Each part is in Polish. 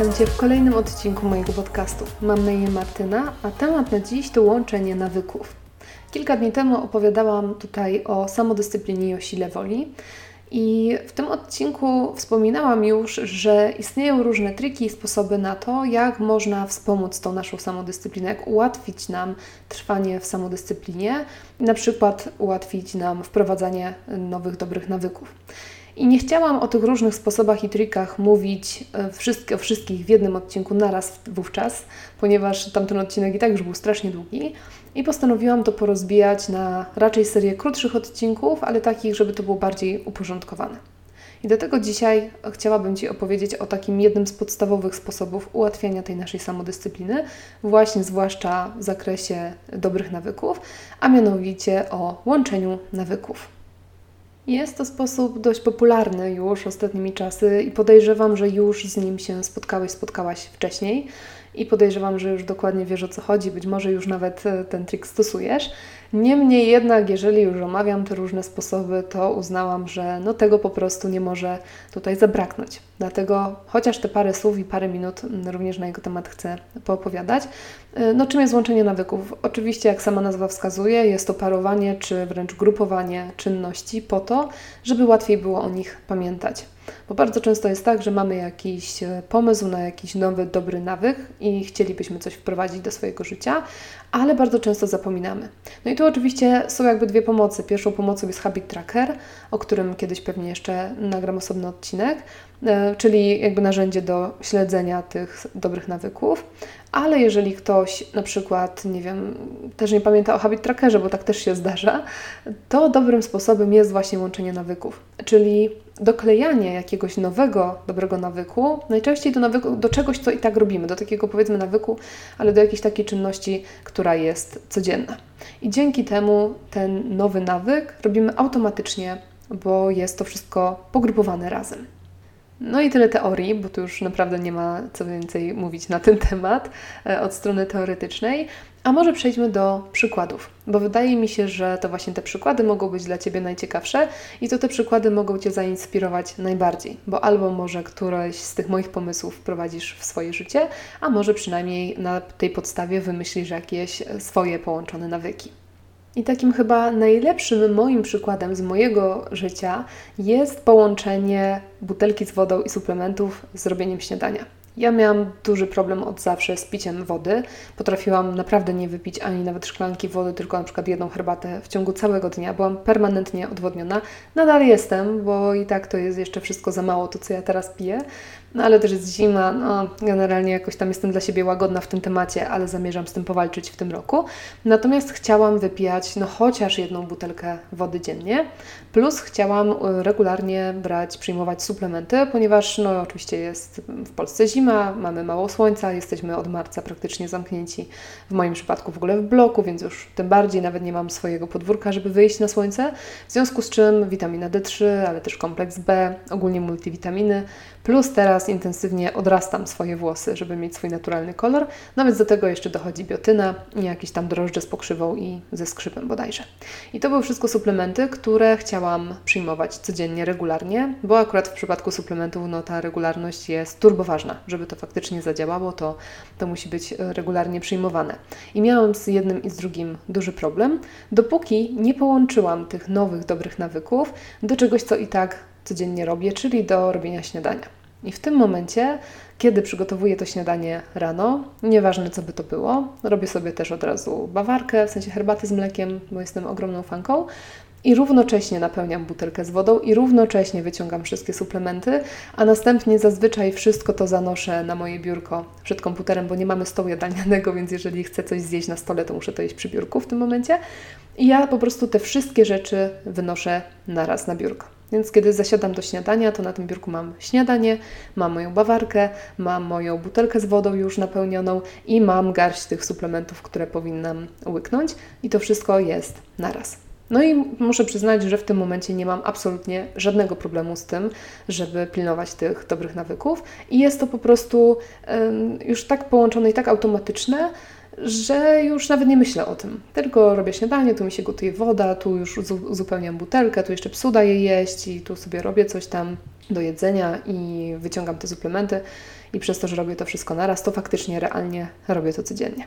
Witam Cię w kolejnym odcinku mojego podcastu. Mam na imię Martyna, a temat na dziś to łączenie nawyków. Kilka dni temu opowiadałam tutaj o samodyscyplinie i o sile woli. I w tym odcinku wspominałam już, że istnieją różne triki i sposoby na to, jak można wspomóc tą naszą samodyscyplinę, jak ułatwić nam trwanie w samodyscyplinie, na przykład ułatwić nam wprowadzanie nowych, dobrych nawyków. I nie chciałam o tych różnych sposobach i trikach mówić e, wszystkie, o wszystkich w jednym odcinku naraz wówczas, ponieważ tamten odcinek i tak już był strasznie długi. I postanowiłam to porozbijać na raczej serię krótszych odcinków, ale takich, żeby to było bardziej uporządkowane. I do tego dzisiaj chciałabym Ci opowiedzieć o takim jednym z podstawowych sposobów ułatwiania tej naszej samodyscypliny, właśnie zwłaszcza w zakresie dobrych nawyków, a mianowicie o łączeniu nawyków. Jest to sposób dość popularny już ostatnimi czasy i podejrzewam, że już z nim się spotkałeś, spotkałaś wcześniej i podejrzewam, że już dokładnie wiesz o co chodzi, być może już nawet e, ten trik stosujesz. Niemniej jednak, jeżeli już omawiam te różne sposoby, to uznałam, że no tego po prostu nie może tutaj zabraknąć. Dlatego chociaż te parę słów i parę minut również na jego temat chcę poopowiadać. E, no czym jest łączenie nawyków? Oczywiście, jak sama nazwa wskazuje, jest to parowanie czy wręcz grupowanie czynności po to, żeby łatwiej było o nich pamiętać. Bo bardzo często jest tak, że mamy jakiś e, pomysł na jakiś nowy, dobry nawyk i chcielibyśmy coś wprowadzić do swojego życia, ale bardzo często zapominamy. No i tu oczywiście są jakby dwie pomocy. Pierwszą pomocą jest Habit Tracker, o którym kiedyś pewnie jeszcze nagram osobny odcinek, e, czyli jakby narzędzie do śledzenia tych dobrych nawyków. Ale jeżeli ktoś na przykład, nie wiem, też nie pamięta o habit trackerze, bo tak też się zdarza, to dobrym sposobem jest właśnie łączenie nawyków, czyli doklejanie jakiegoś nowego, dobrego nawyku, najczęściej do, nawyku, do czegoś, co i tak robimy, do takiego powiedzmy nawyku, ale do jakiejś takiej czynności, która jest codzienna. I dzięki temu ten nowy nawyk robimy automatycznie, bo jest to wszystko pogrupowane razem. No i tyle teorii, bo tu już naprawdę nie ma co więcej mówić na ten temat e, od strony teoretycznej. A może przejdźmy do przykładów, bo wydaje mi się, że to właśnie te przykłady mogą być dla Ciebie najciekawsze i to te przykłady mogą Cię zainspirować najbardziej, bo albo może któreś z tych moich pomysłów wprowadzisz w swoje życie, a może przynajmniej na tej podstawie wymyślisz jakieś swoje połączone nawyki. I takim chyba najlepszym moim przykładem z mojego życia jest połączenie butelki z wodą i suplementów z robieniem śniadania. Ja miałam duży problem od zawsze z piciem wody. Potrafiłam naprawdę nie wypić ani nawet szklanki wody, tylko na przykład jedną herbatę w ciągu całego dnia. Byłam permanentnie odwodniona. Nadal jestem, bo i tak to jest jeszcze wszystko za mało, to co ja teraz piję. No ale też jest zima, no generalnie jakoś tam jestem dla siebie łagodna w tym temacie, ale zamierzam z tym powalczyć w tym roku. Natomiast chciałam wypijać no chociaż jedną butelkę wody dziennie, plus chciałam y, regularnie brać, przyjmować suplementy, ponieważ no oczywiście jest w Polsce zima, mamy mało słońca, jesteśmy od marca praktycznie zamknięci, w moim przypadku w ogóle w bloku, więc już tym bardziej nawet nie mam swojego podwórka, żeby wyjść na słońce, w związku z czym witamina D3, ale też kompleks B, ogólnie multivitaminy, plus teraz teraz intensywnie odrastam swoje włosy, żeby mieć swój naturalny kolor. Nawet do tego jeszcze dochodzi biotyna i jakieś tam drożdże z pokrzywą i ze skrzypem bodajże. I to były wszystko suplementy, które chciałam przyjmować codziennie, regularnie, bo akurat w przypadku suplementów no, ta regularność jest turboważna. Żeby to faktycznie zadziałało, to, to musi być regularnie przyjmowane. I miałam z jednym i z drugim duży problem, dopóki nie połączyłam tych nowych, dobrych nawyków do czegoś, co i tak codziennie robię, czyli do robienia śniadania. I w tym momencie, kiedy przygotowuję to śniadanie rano, nieważne co by to było, robię sobie też od razu bawarkę, w sensie herbaty z mlekiem, bo jestem ogromną fanką. I równocześnie napełniam butelkę z wodą i równocześnie wyciągam wszystkie suplementy, a następnie zazwyczaj wszystko to zanoszę na moje biurko przed komputerem, bo nie mamy stołu jadalnianego, więc jeżeli chcę coś zjeść na stole, to muszę to jeść przy biurku w tym momencie. I ja po prostu te wszystkie rzeczy wynoszę naraz na biurko. Więc kiedy zasiadam do śniadania, to na tym biurku mam śniadanie, mam moją bawarkę, mam moją butelkę z wodą już napełnioną i mam garść tych suplementów, które powinnam łyknąć i to wszystko jest naraz. No i muszę przyznać, że w tym momencie nie mam absolutnie żadnego problemu z tym, żeby pilnować tych dobrych nawyków i jest to po prostu już tak połączone i tak automatyczne, że już nawet nie myślę o tym. Tylko robię śniadanie, tu mi się gotuje woda, tu już uzupełniam butelkę, tu jeszcze psu daję jeść i tu sobie robię coś tam do jedzenia i wyciągam te suplementy i przez to, że robię to wszystko naraz, to faktycznie realnie robię to codziennie.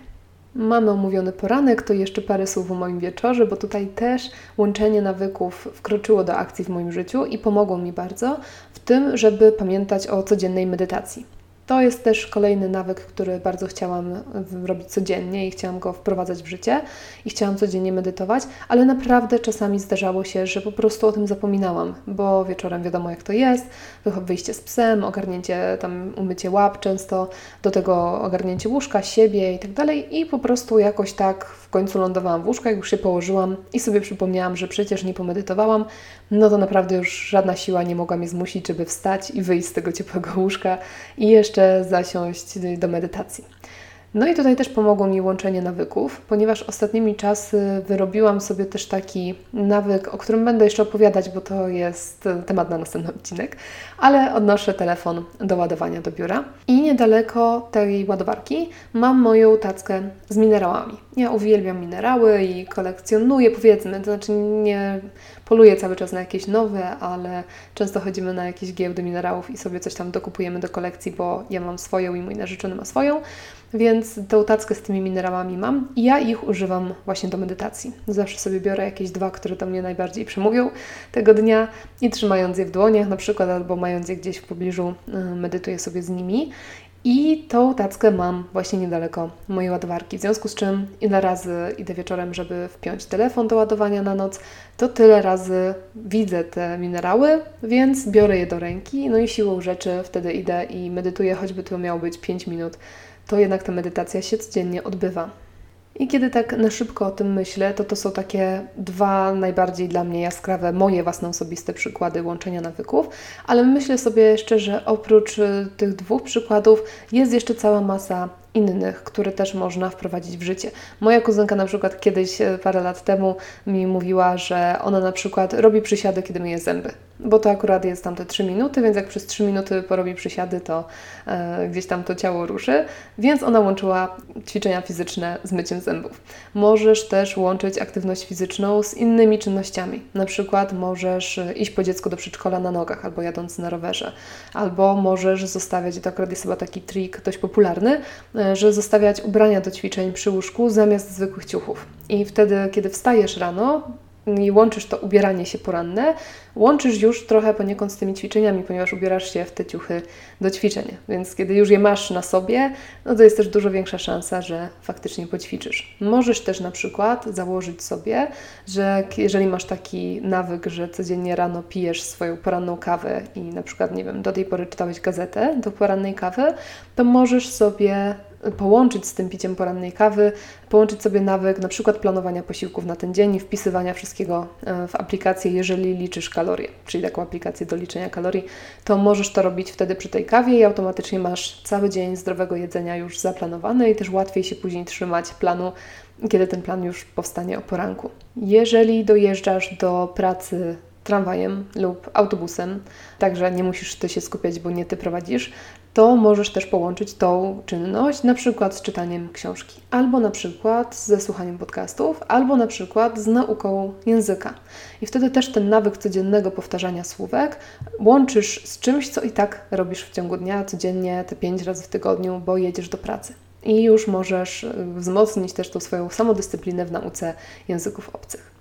Mamy omówiony poranek, to jeszcze parę słów o moim wieczorze, bo tutaj też łączenie nawyków wkroczyło do akcji w moim życiu i pomogło mi bardzo w tym, żeby pamiętać o codziennej medytacji. To jest też kolejny nawyk, który bardzo chciałam robić codziennie i chciałam go wprowadzać w życie i chciałam codziennie medytować, ale naprawdę czasami zdarzało się, że po prostu o tym zapominałam, bo wieczorem wiadomo jak to jest, wyjście z psem, ogarnięcie tam, umycie łap często, do tego ogarnięcie łóżka, siebie i tak dalej i po prostu jakoś tak w końcu lądowałam w łóżku, jak już się położyłam i sobie przypomniałam, że przecież nie pomedytowałam, no to naprawdę już żadna siła nie mogła mnie zmusić, żeby wstać i wyjść z tego ciepłego łóżka i jeszcze zasiąść do medytacji. No i tutaj też pomogło mi łączenie nawyków, ponieważ ostatnimi czasy wyrobiłam sobie też taki nawyk, o którym będę jeszcze opowiadać, bo to jest temat na następny odcinek, ale odnoszę telefon do ładowania do biura i niedaleko tej ładowarki mam moją tackę z minerałami. Ja uwielbiam minerały i kolekcjonuję, powiedzmy, to znaczy nie poluję cały czas na jakieś nowe, ale często chodzimy na jakieś giełdy minerałów i sobie coś tam dokupujemy do kolekcji, bo ja mam swoją i mój narzeczony ma swoją. Więc tę tackę z tymi minerałami mam i ja ich używam właśnie do medytacji. Zawsze sobie biorę jakieś dwa, które do mnie najbardziej przemówią tego dnia i trzymając je w dłoniach na przykład albo mając je gdzieś w pobliżu, y, medytuję sobie z nimi. I tą tackę mam właśnie niedaleko mojej ładowarki, w związku z czym ile razy idę wieczorem, żeby wpiąć telefon do ładowania na noc, to tyle razy widzę te minerały, więc biorę je do ręki, no i siłą rzeczy wtedy idę i medytuję, choćby to miało być 5 minut to jednak ta medytacja się codziennie odbywa. I kiedy tak na szybko o tym myślę, to to są takie dwa najbardziej dla mnie jaskrawe, moje własne osobiste przykłady łączenia nawyków, ale myślę sobie jeszcze, że oprócz y, tych dwóch przykładów jest jeszcze cała masa innych, które też można wprowadzić w życie. Moja kuzynka na przykład kiedyś, e, parę lat temu, mi mówiła, że ona na przykład robi przysiady, kiedy myje zęby, bo to akurat jest tam te 3 minuty, więc jak przez 3 minuty porobi przysiady, to e, gdzieś tam to ciało ruszy, więc ona łączyła ćwiczenia fizyczne z myciem zębów. Możesz też łączyć aktywność fizyczną z innymi czynnościami. Na przykład możesz e, iść po dziecku do przedszkola na nogach albo jadąc na rowerze, albo możesz zostawiać, to akurat jest chyba taki trik dość popularny, E, że zostawiać ubrania do ćwiczeń przy łóżku zamiast zwykłych ciuchów. I wtedy, kiedy wstajesz rano, i łączysz to ubieranie się poranne, łączysz już trochę poniekąd z tymi ćwiczeniami, ponieważ ubierasz się w te ciuchy do ćwiczeń. Więc kiedy już je masz na sobie, no to jest też dużo większa szansa, że faktycznie poćwiczysz. Możesz też na przykład założyć sobie, że jeżeli masz taki nawyk, że codziennie rano pijesz swoją poranną kawę i na przykład, nie wiem, do tej pory czytałeś gazetę do porannej kawy, to możesz sobie połączyć z tym piciem porannej kawy, połączyć sobie nawyk na przykład planowania posiłków na ten dzień i wpisywania wszystkiego e, w aplikację, jeżeli liczysz kalorie, czyli taką aplikację do liczenia kalorii, to możesz to robić wtedy przy tej kawie i automatycznie masz cały dzień zdrowego jedzenia już zaplanowany i też łatwiej się później trzymać planu, kiedy ten plan już powstanie o poranku. Jeżeli dojeżdżasz do pracy tramwajem lub autobusem, także nie musisz ty się skupiać, bo nie ty prowadzisz, to możesz też połączyć tą czynność na przykład z czytaniem książki, albo na przykład ze słuchaniem podcastów, albo na przykład z nauką języka. I wtedy też ten nawyk codziennego powtarzania słówek łączysz z czymś, co i tak robisz w ciągu dnia, codziennie, te pięć razy w tygodniu, bo jedziesz do pracy. I już możesz wzmocnić też tą swoją samodyscyplinę w nauce języków obcych.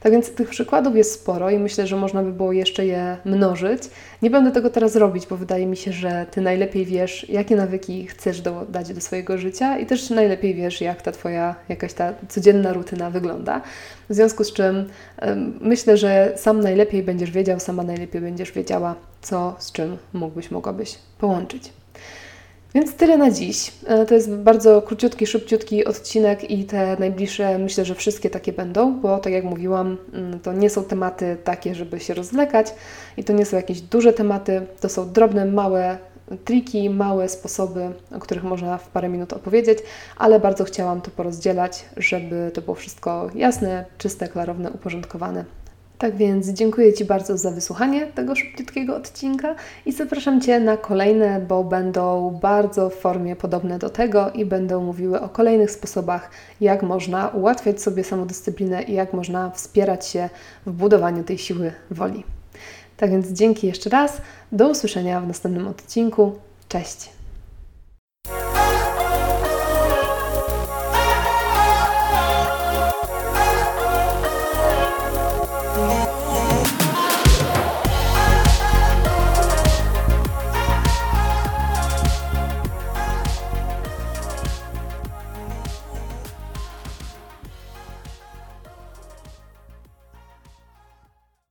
Tak więc tych przykładów jest sporo i myślę, że można by było jeszcze je mnożyć. Nie będę tego teraz robić, bo wydaje mi się, że Ty najlepiej wiesz, jakie nawyki chcesz dodać do swojego życia i też najlepiej wiesz, jak ta Twoja jakaś ta codzienna rutyna wygląda. W związku z czym myślę, że sam najlepiej będziesz wiedział, sama najlepiej będziesz wiedziała, co z czym mógłbyś, mogłabyś połączyć. Więc tyle na dziś. E, to jest bardzo króciutki, szybciutki odcinek i te najbliższe myślę, że wszystkie takie będą, bo tak jak mówiłam, mm, to nie są tematy takie, żeby się rozlekać i to nie są jakieś duże tematy, to są drobne, małe triki, małe sposoby, o których można w parę minut opowiedzieć, ale bardzo chciałam to porozdzielać, żeby to było wszystko jasne, czyste, klarowne, uporządkowane. Tak więc dziękuję Ci bardzo za wysłuchanie tego szybkiego odcinka i zapraszam Cię na kolejne, bo będą bardzo w formie podobne do tego i będą mówiły o kolejnych sposobach, jak można ułatwiać sobie samodyscyplinę i jak można wspierać się w budowaniu tej siły woli. Tak więc dzięki jeszcze raz. Do usłyszenia w następnym odcinku. Cześć!